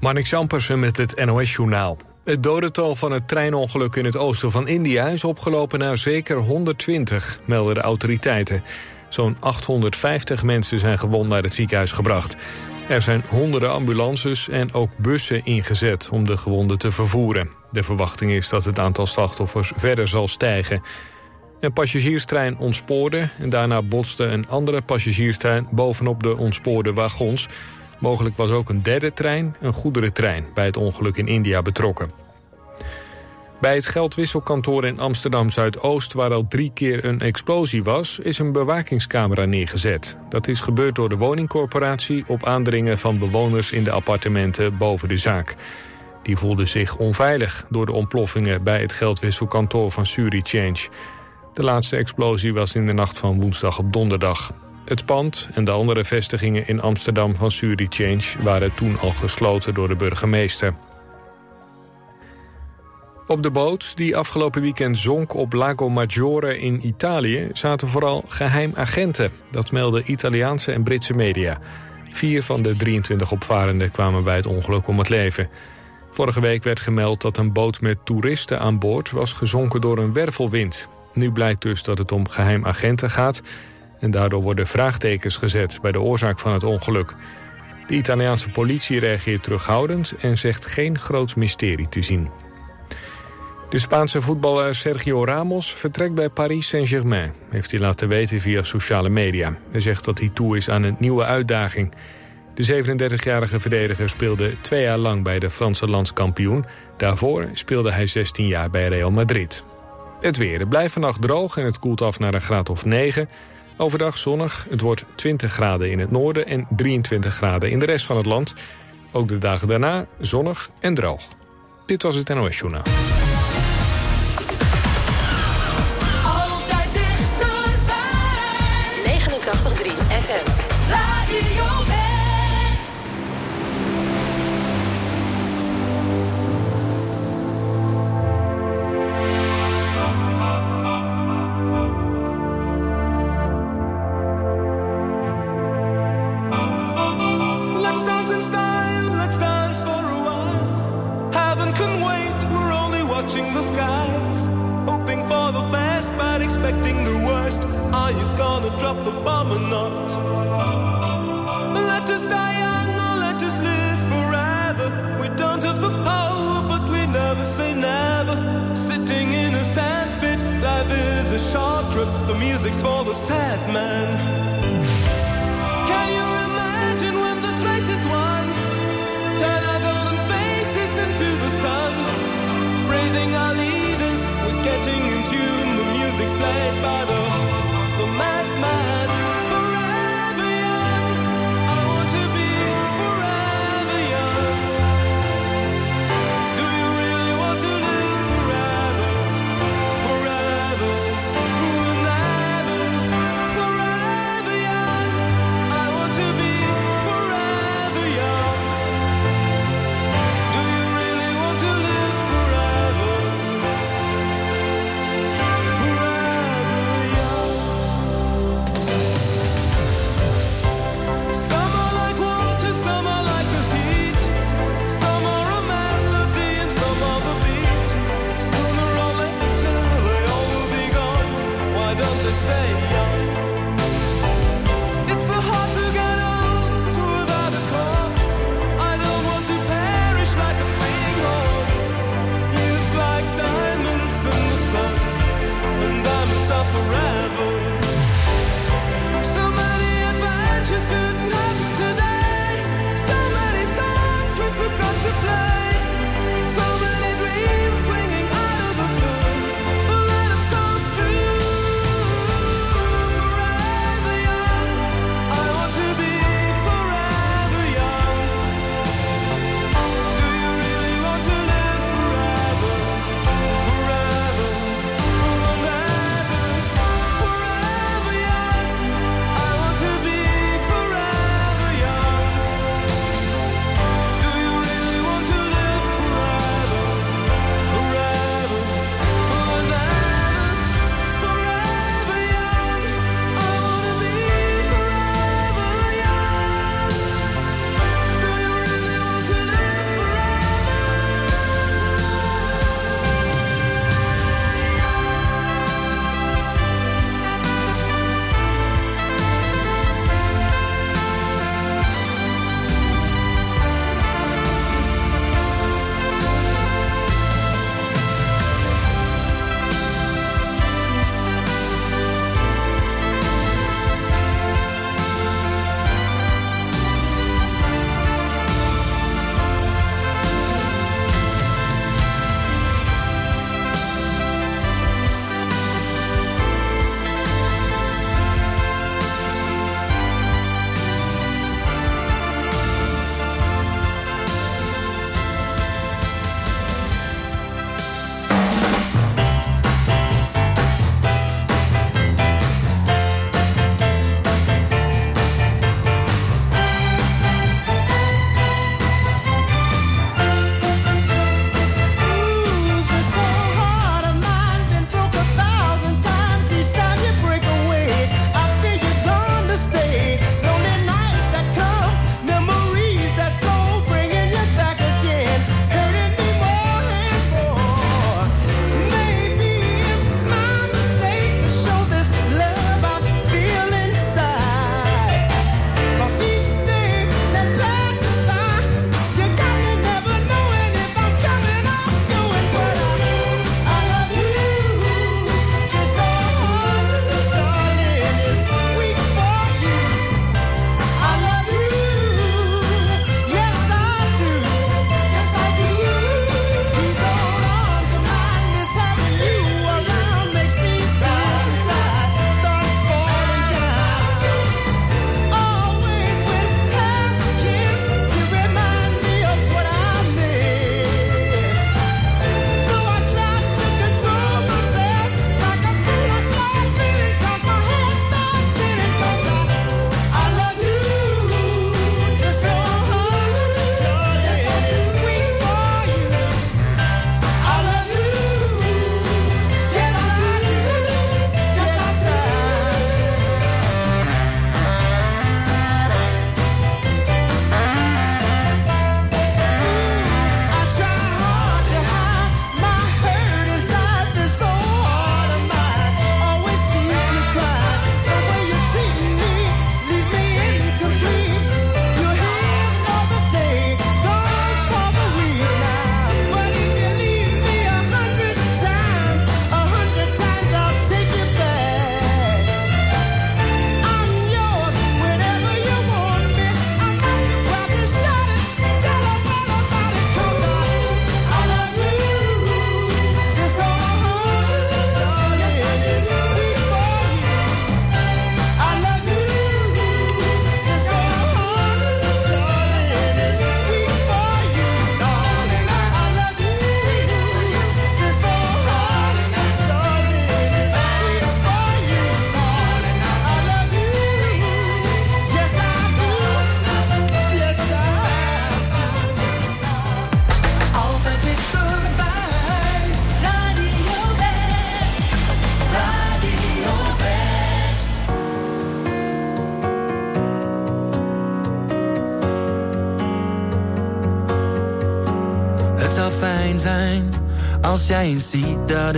Marnik Jampersen met het NOS-journaal. Het dodental van het treinongeluk in het oosten van India... is opgelopen naar zeker 120, melden de autoriteiten. Zo'n 850 mensen zijn gewond naar het ziekenhuis gebracht. Er zijn honderden ambulances en ook bussen ingezet... om de gewonden te vervoeren. De verwachting is dat het aantal slachtoffers verder zal stijgen. Een passagierstrein ontspoorde... en daarna botste een andere passagierstrein bovenop de ontspoorde wagons... Mogelijk was ook een derde trein, een goederentrein, bij het ongeluk in India betrokken. Bij het geldwisselkantoor in Amsterdam-Zuidoost... waar al drie keer een explosie was, is een bewakingscamera neergezet. Dat is gebeurd door de woningcorporatie... op aandringen van bewoners in de appartementen boven de zaak. Die voelden zich onveilig door de ontploffingen... bij het geldwisselkantoor van Surichange. De laatste explosie was in de nacht van woensdag op donderdag. Het pand en de andere vestigingen in Amsterdam van Surichange... waren toen al gesloten door de burgemeester. Op de boot, die afgelopen weekend zonk op Lago Maggiore in Italië... zaten vooral geheimagenten. Dat melden Italiaanse en Britse media. Vier van de 23 opvarenden kwamen bij het ongeluk om het leven. Vorige week werd gemeld dat een boot met toeristen aan boord... was gezonken door een wervelwind. Nu blijkt dus dat het om geheimagenten gaat... En daardoor worden vraagtekens gezet bij de oorzaak van het ongeluk. De Italiaanse politie reageert terughoudend en zegt geen groot mysterie te zien. De Spaanse voetballer Sergio Ramos vertrekt bij Paris Saint-Germain... heeft hij laten weten via sociale media. Hij zegt dat hij toe is aan een nieuwe uitdaging. De 37-jarige verdediger speelde twee jaar lang bij de Franse landskampioen. Daarvoor speelde hij 16 jaar bij Real Madrid. Het weer. Het blijft vannacht droog en het koelt af naar een graad of 9... Overdag zonnig. Het wordt 20 graden in het noorden en 23 graden in de rest van het land. Ook de dagen daarna zonnig en droog. Dit was het NOS Journaal.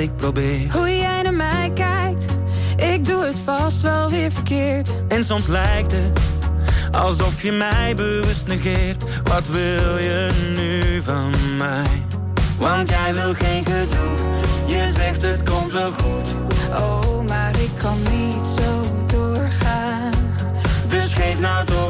ik probeer. Hoe jij naar mij kijkt, ik doe het vast wel weer verkeerd. En soms lijkt het alsof je mij bewust negeert. Wat wil je nu van mij? Want jij wil geen gedoe, je zegt het komt wel goed. Oh, maar ik kan niet zo doorgaan. Dus geef nou door.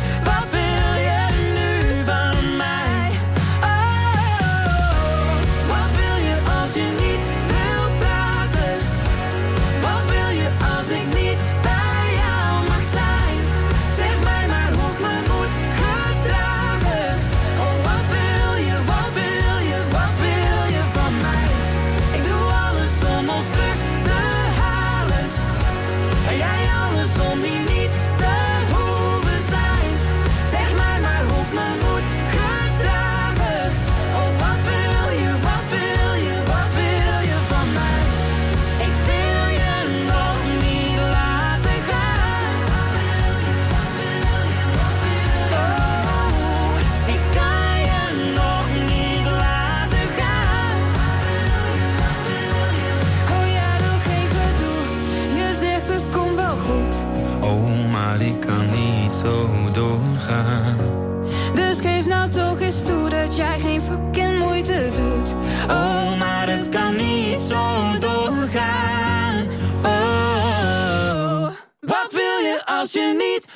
needs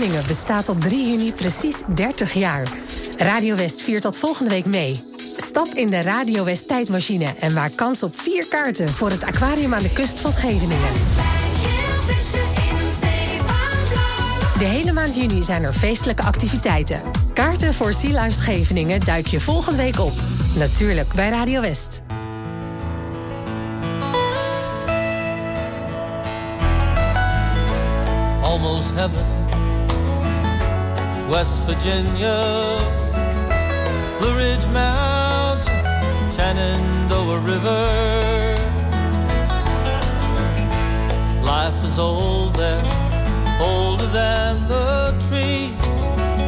Scheveningen bestaat op 3 juni precies 30 jaar. Radio West viert dat volgende week mee. Stap in de Radio West tijdmachine en maak kans op vier kaarten voor het aquarium aan de kust van Scheveningen. De hele maand juni zijn er feestelijke activiteiten. Kaarten voor Sea Scheveningen duik je volgende week op. Natuurlijk bij Radio West. Almost heaven. West Virginia, Blue Ridge Mountain, Shenandoah River. Life is old there, older than the trees,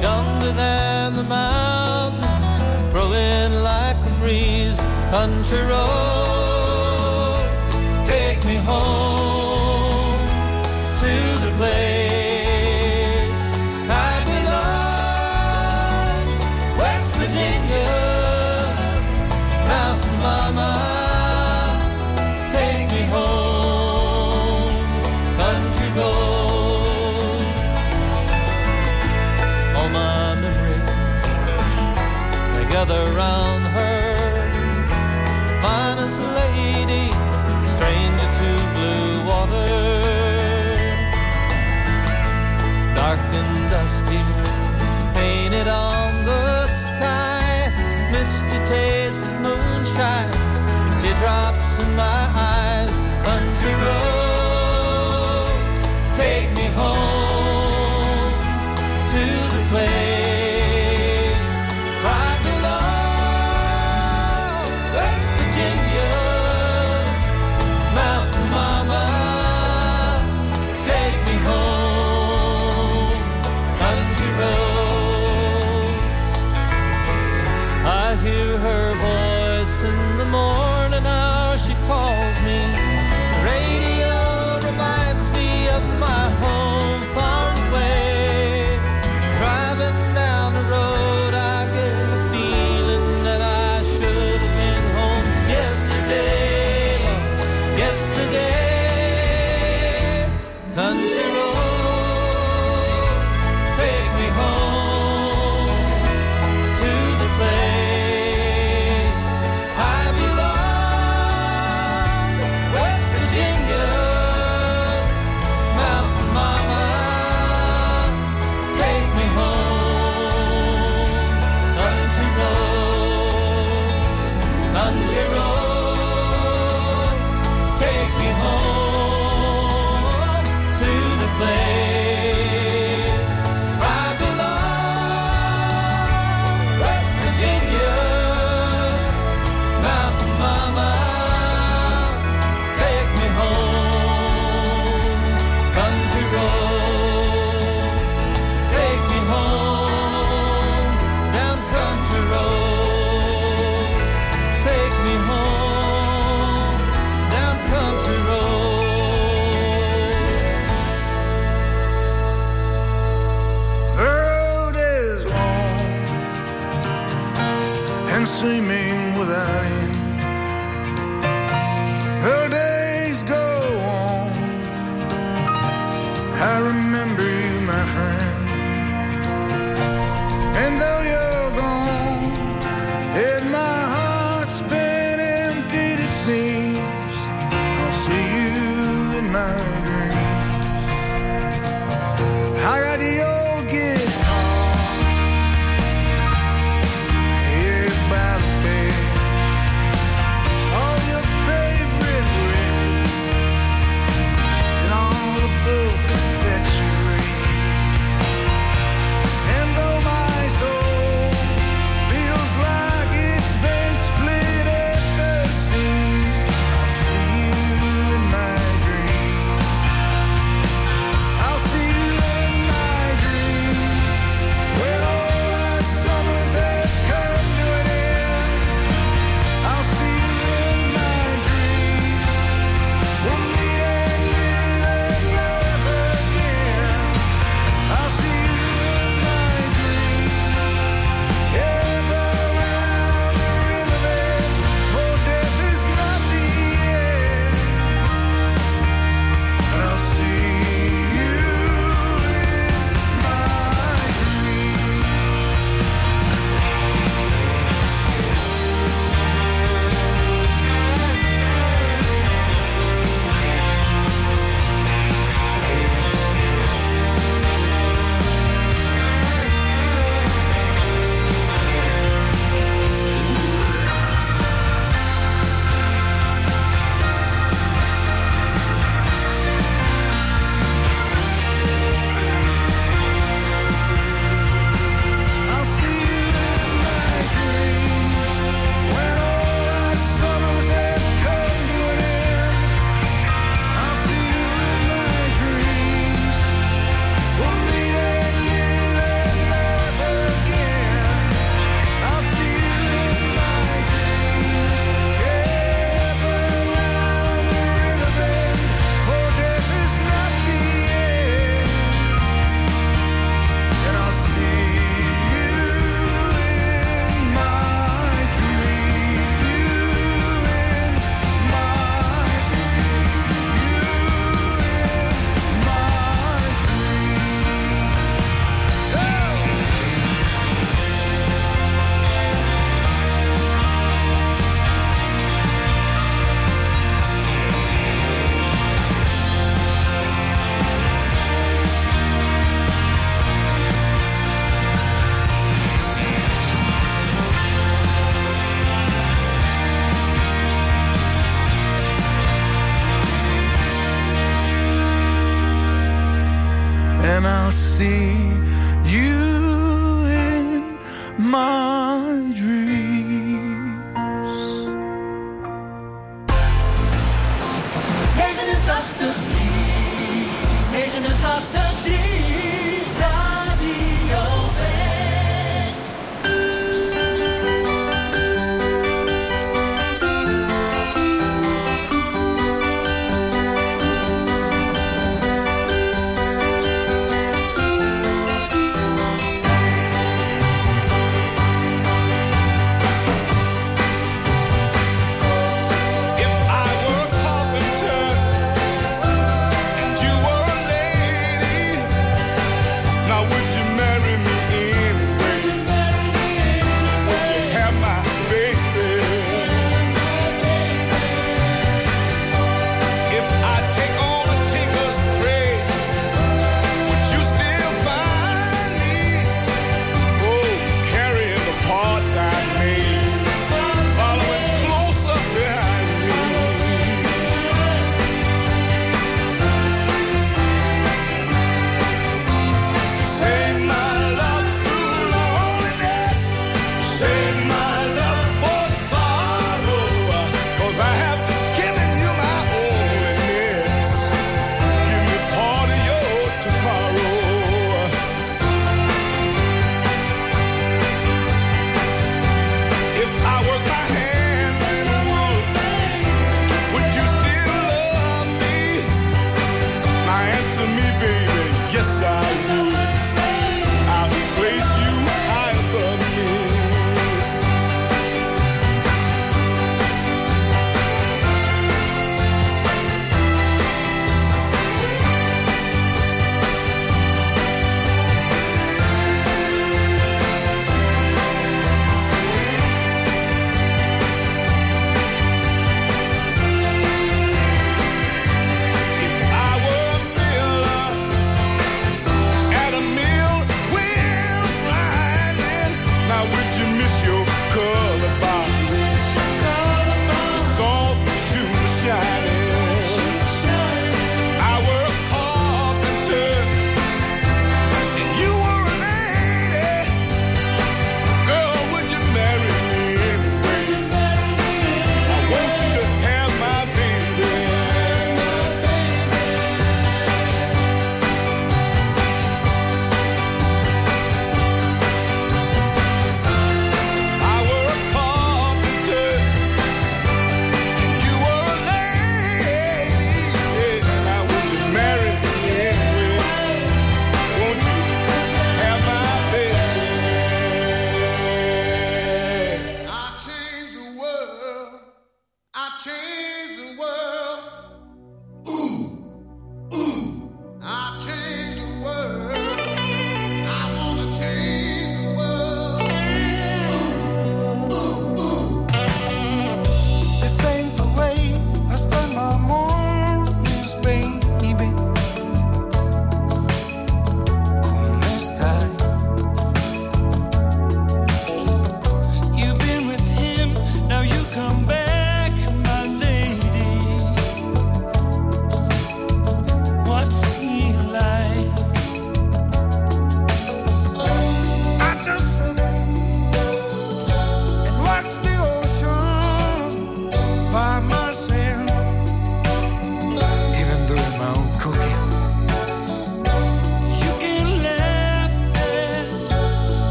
younger than the mountains, growing like a breeze. Country roads, take me home.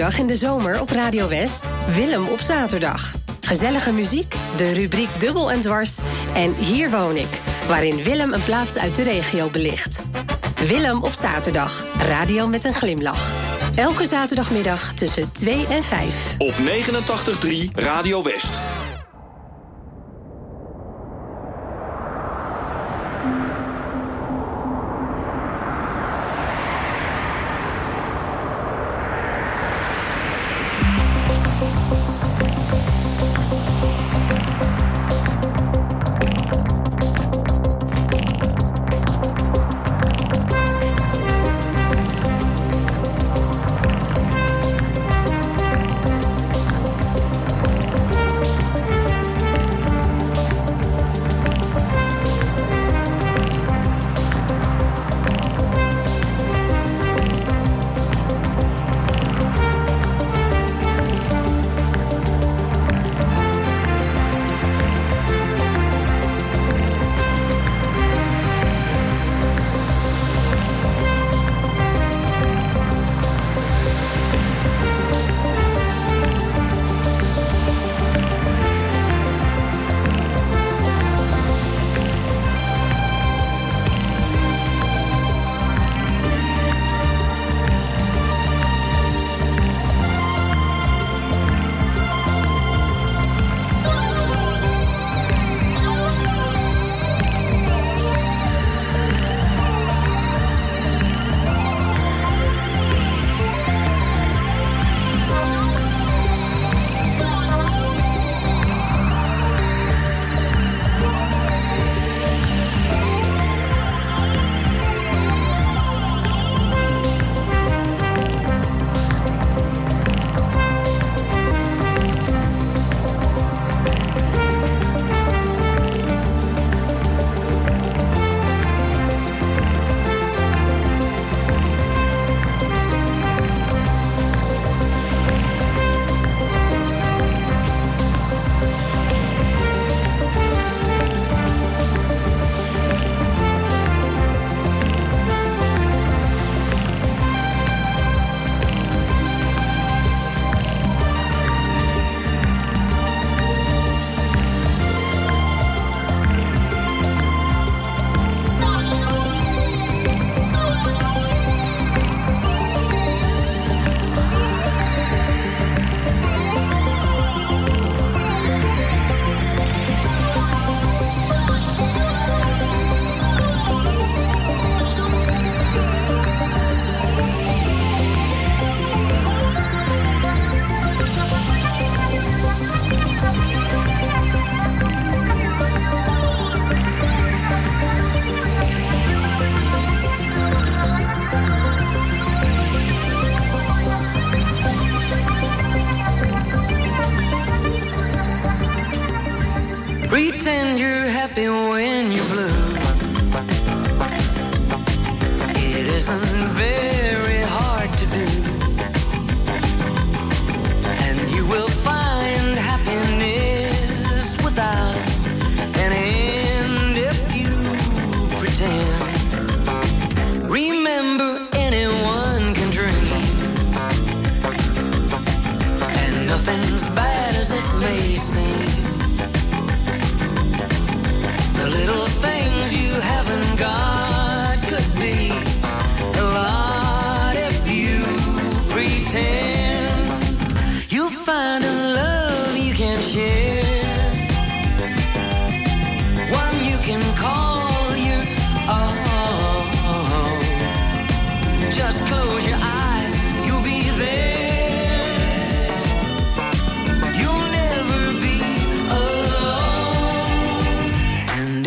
Zaterdag in de zomer op Radio West Willem op zaterdag. Gezellige muziek, de rubriek Dubbel en Dwars en Hier woon ik, waarin Willem een plaats uit de regio belicht. Willem op zaterdag, radio met een glimlach. Elke zaterdagmiddag tussen 2 en 5. Op 89.3 Radio West.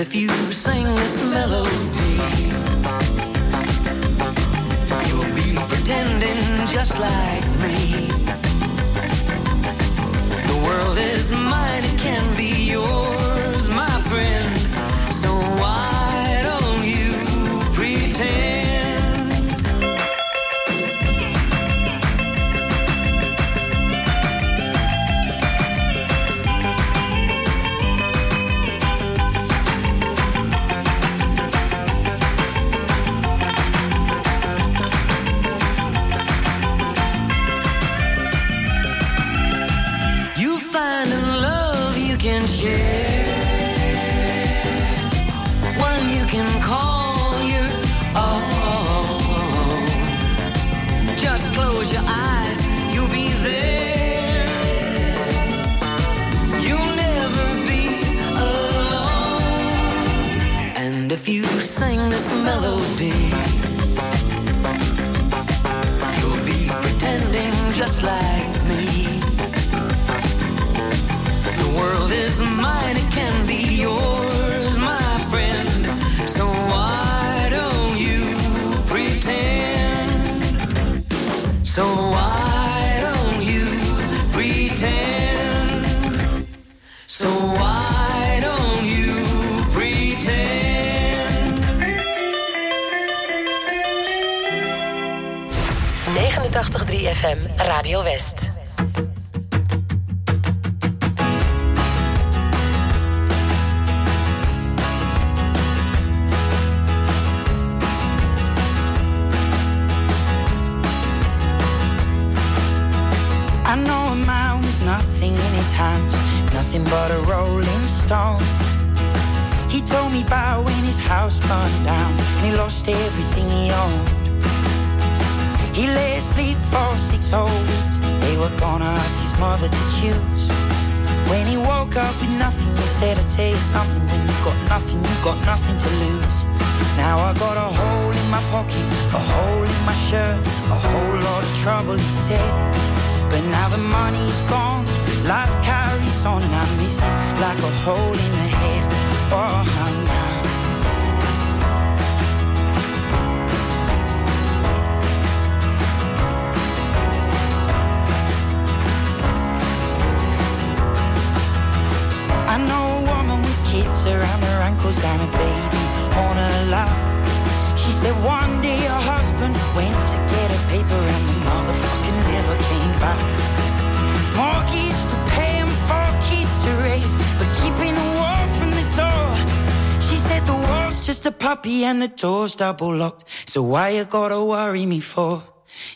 If you sing this melody, you'll be pretending just like me. The world is mine, it can be yours, my friend. So why sing this melody, you'll be pretending just like me. The world is mine, it can be yours, 89.3 FM, Radio West. I know a man with nothing in his hands, nothing but a rolling stone. He told me about when his house burned down and he lost everything he owned. He lay asleep for six whole weeks. They were gonna ask his mother to choose. When he woke up with nothing, he said, I tell you something, when you got nothing, you got nothing to lose. Now I got a hole in my pocket, a hole in my shirt, a whole lot of trouble, he said. But now the money's gone, life carries on, and I'm missing like a hole in the head. Oh, now. Around her ankles and a baby on her lap. She said one day her husband went to get a paper and the motherfucker never came back. Mortgage to pay and four kids to raise, but keeping the wall from the door. She said the wall's just a puppy and the door's double locked. So why you gotta worry me for?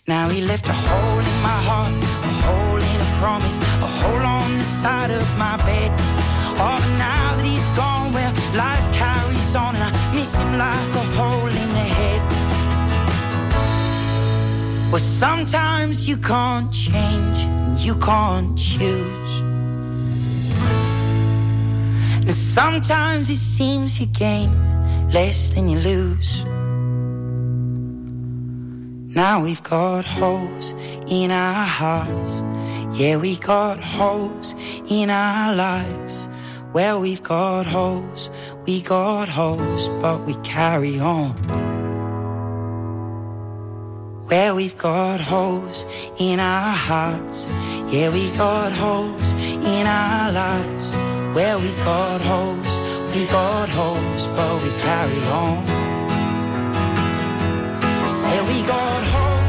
Now he left a hole in my heart, a hole in a promise, a hole on the side of my bed. Oh, but now that he's gone, life carries on, and I miss him like a hole in the head. Well, sometimes you can't change, and you can't choose. And sometimes it seems you gain less than you lose. Now we've got holes in our hearts. Yeah, we got holes in our lives. Well, we've got holes, we got holes, but we carry on. Where we've got holes in our hearts. Yeah, we got holes in our lives. Where we've got holes, we got holes, but we carry on. Say we got holes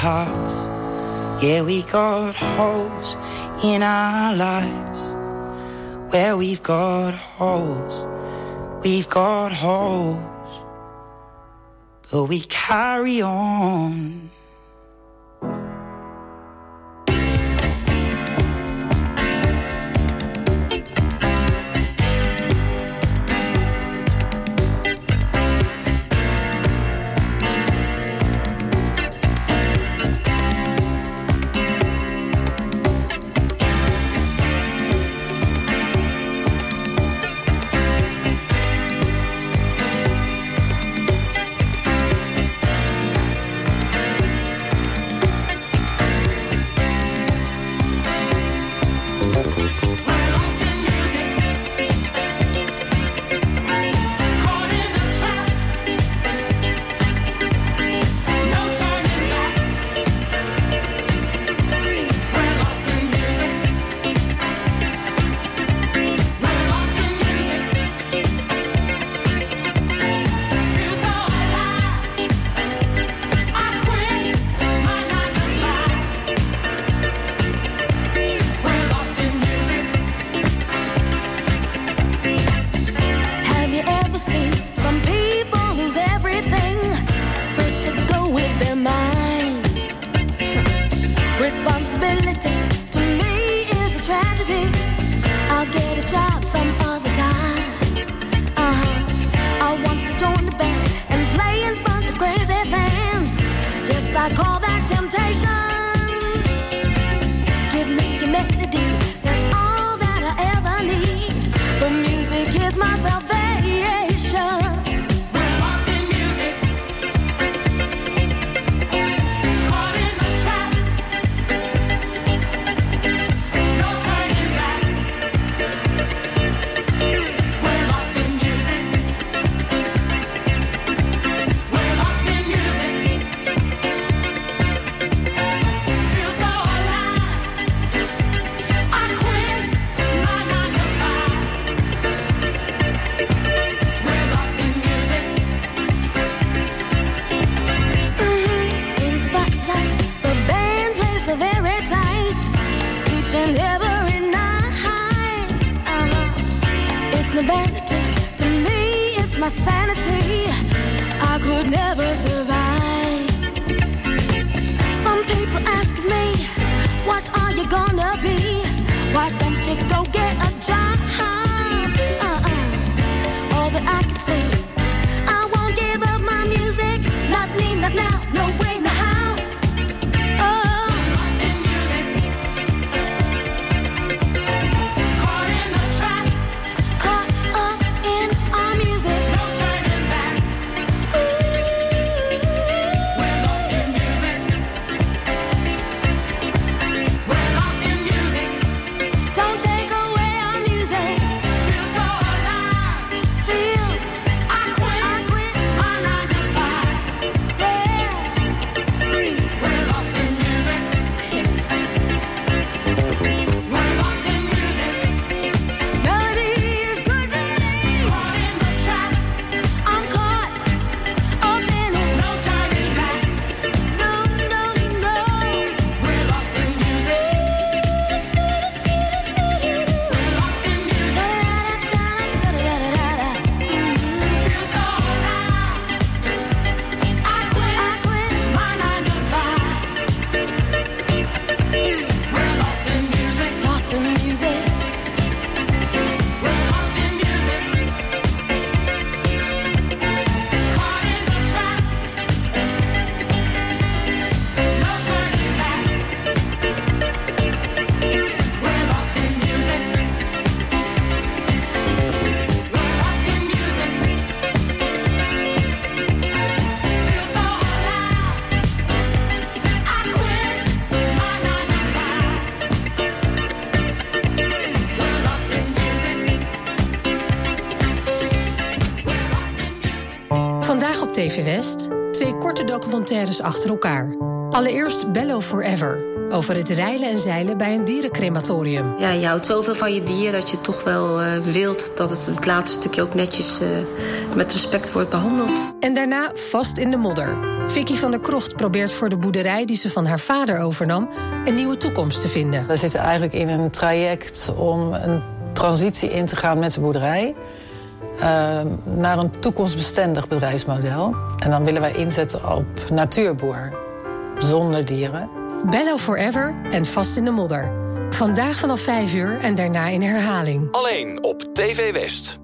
hearts. Yeah, we got holes in our lives. Where we've got holes, we've got holes, but we carry on. sanity documentaires achter elkaar. Allereerst Bello Forever, over het reilen en zeilen bij een dierencrematorium. Ja, je houdt zoveel van je dier dat je toch wel uh, wilt dat het het laatste stukje ook netjes uh, met respect wordt behandeld. En daarna vast in de modder. Vicky van der Krocht probeert voor de boerderij die ze van haar vader overnam een nieuwe toekomst te vinden. We zitten eigenlijk in een traject om een transitie in te gaan met de boerderij. Uh, naar een toekomstbestendig bedrijfsmodel. En dan willen wij inzetten op natuurboer, zonder dieren. Bello Forever en Vast in de Modder. Vandaag vanaf 5 uur en daarna in herhaling. Alleen op TV West.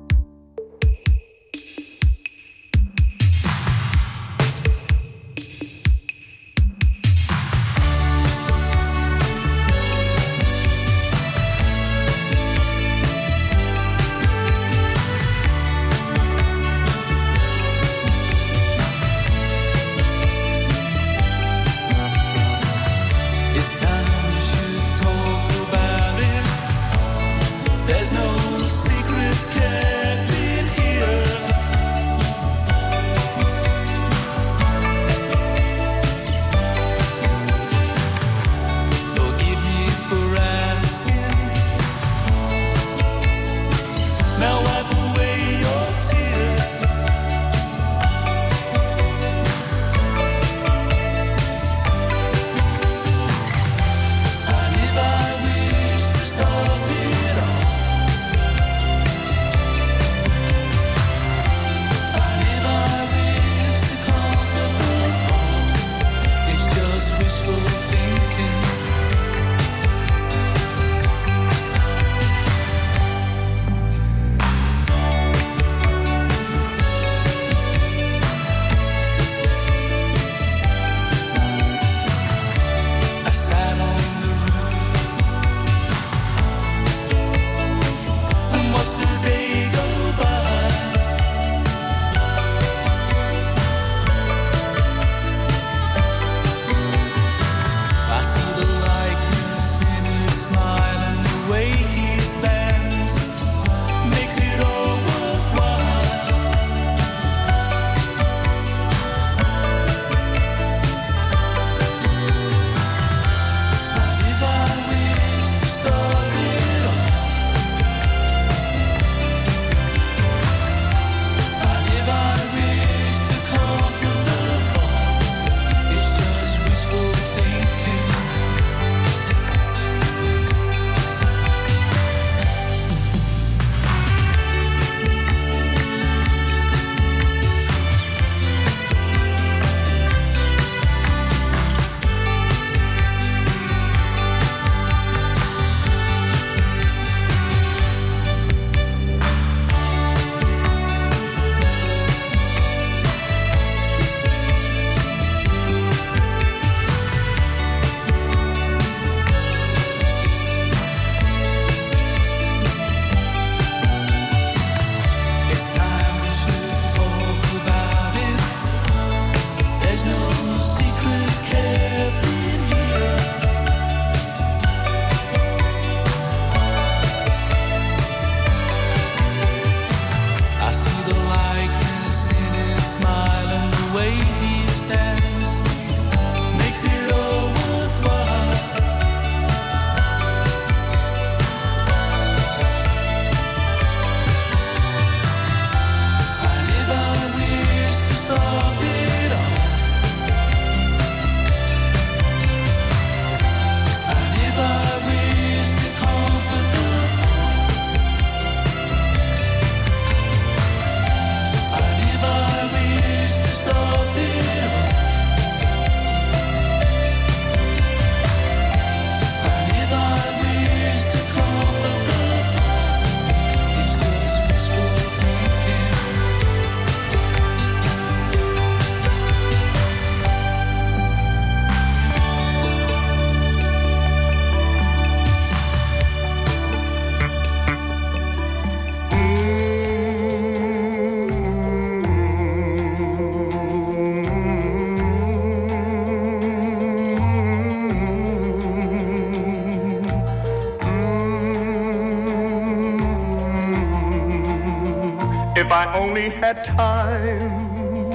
Had time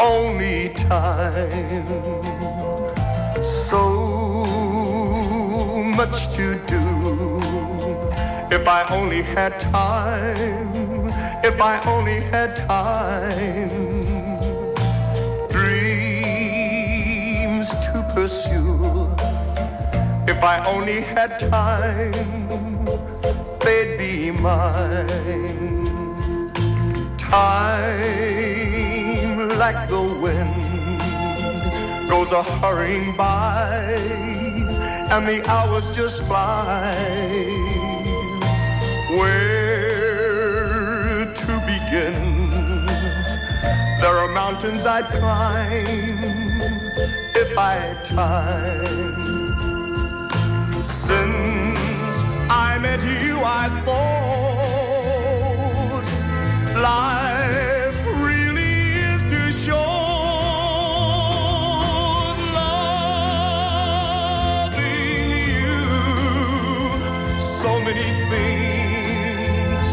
only time. So much to do. If I only had time, if I only had time. Dreams to pursue. If I only had time, they'd be mine. Time like the wind goes a hurrying by, and the hours just fly. Where to begin? There are mountains I'd climb if I had time. Since I met you, I thought life really is too short. Loving you, so many things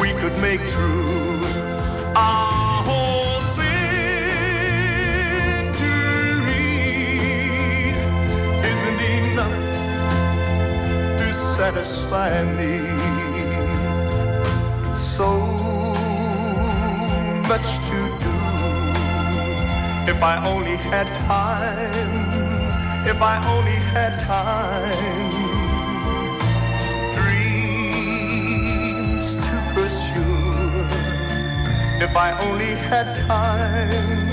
we could make true. Our whole century isn't enough to satisfy me. Much to do. If I only had time, if I only had time, dreams to pursue. If I only had time,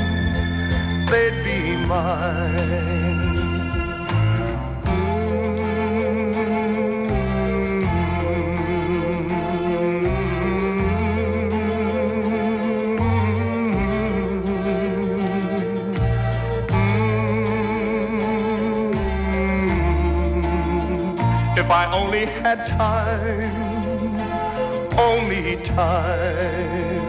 they'd be mine. Only had time, only time.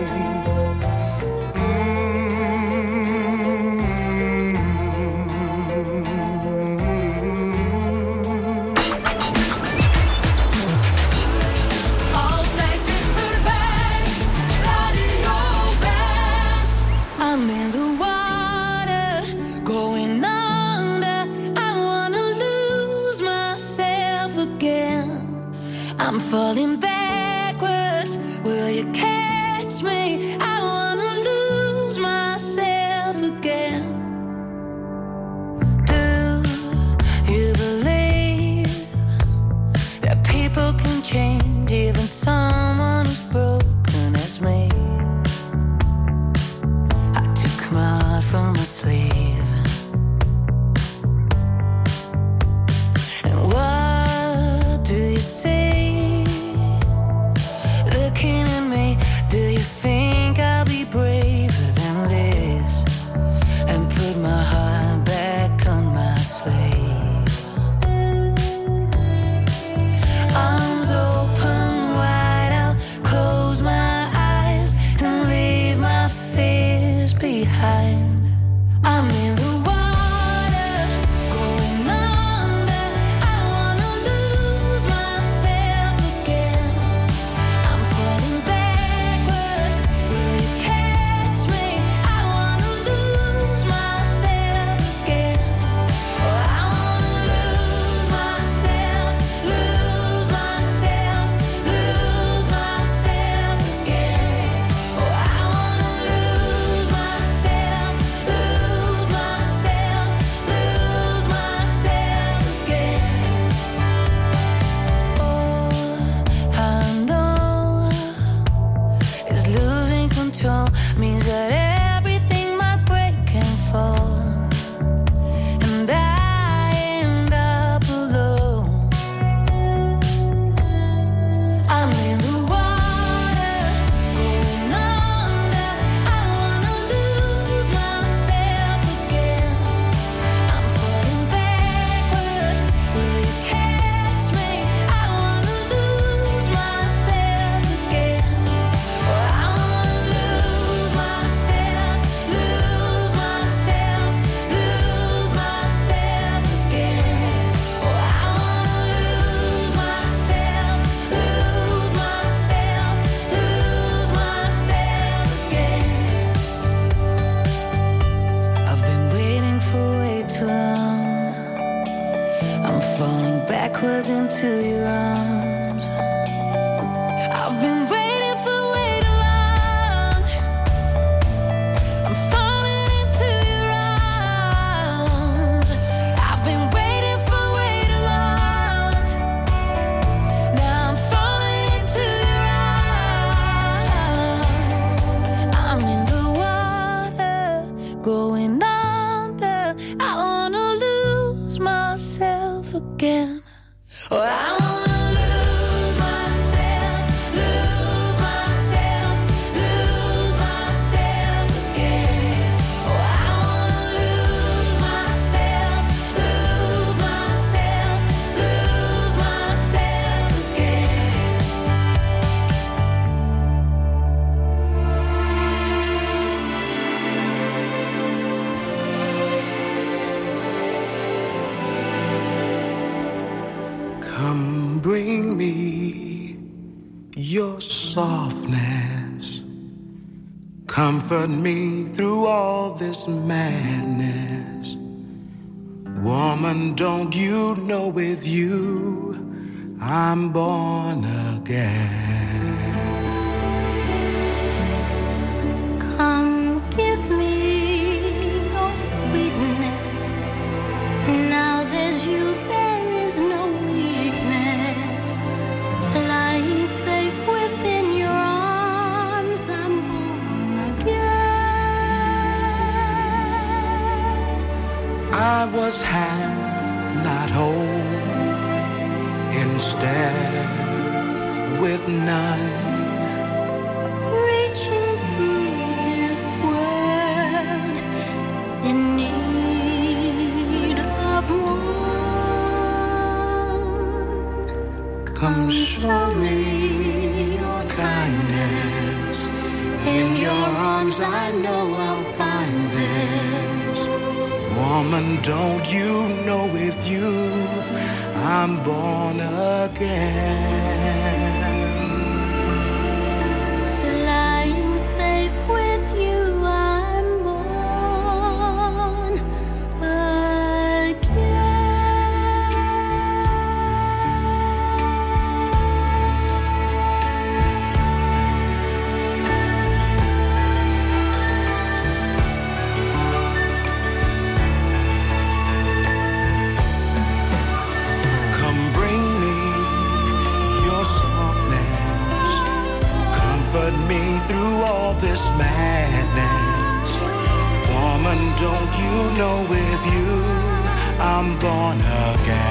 I'm falling backwards. Comfort me through all this madness. Woman, don't you know with you I'm born again? I was half, not whole, instead with none. Reaching through this world in need of one. Come show me your kindness. In your arms, I know Woman, don't you know with you I'm born again? This madness. Woman, don't you know with you I'm born again?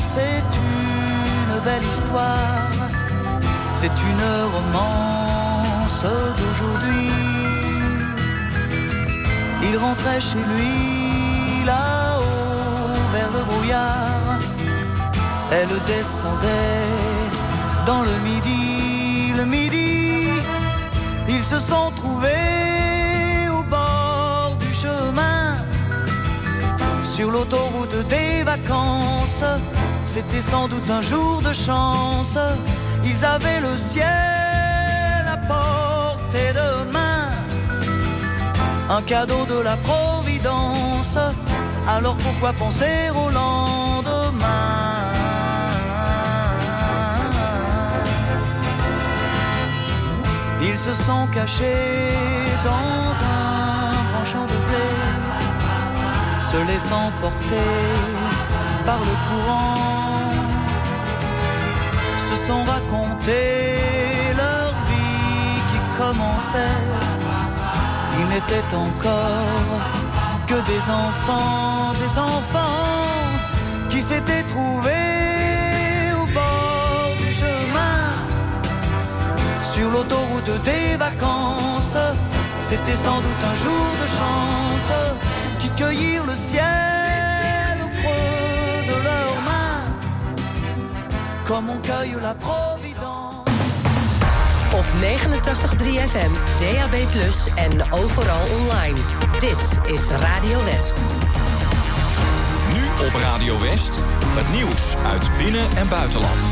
C'est une belle histoire, c'est une romance d'aujourd'hui. Il rentrait chez lui là-haut vers le brouillard. Elle descendait dans le midi, le midi. Ils se sont trouvés sur l'autoroute des vacances. C'était sans doute un jour de chance. Ils avaient le ciel à portée de main. Un cadeau de la Providence. Alors pourquoi penser au lendemain? Ils se sont cachés se laissant porter par le courant, se sont racontés leur vie qui commençait. Ils n'étaient encore que des enfants, des enfants qui s'étaient trouvés au bord du chemin sur l'autoroute des vacances. C'était sans doute un jour de chance qui cueillirent le ciel au creux de leurs mains, comme on cueille la providence. Op 89.3 FM, DAB+, en overal online. Dit is Radio West. Nu op Radio West, het nieuws uit binnen- en buitenland.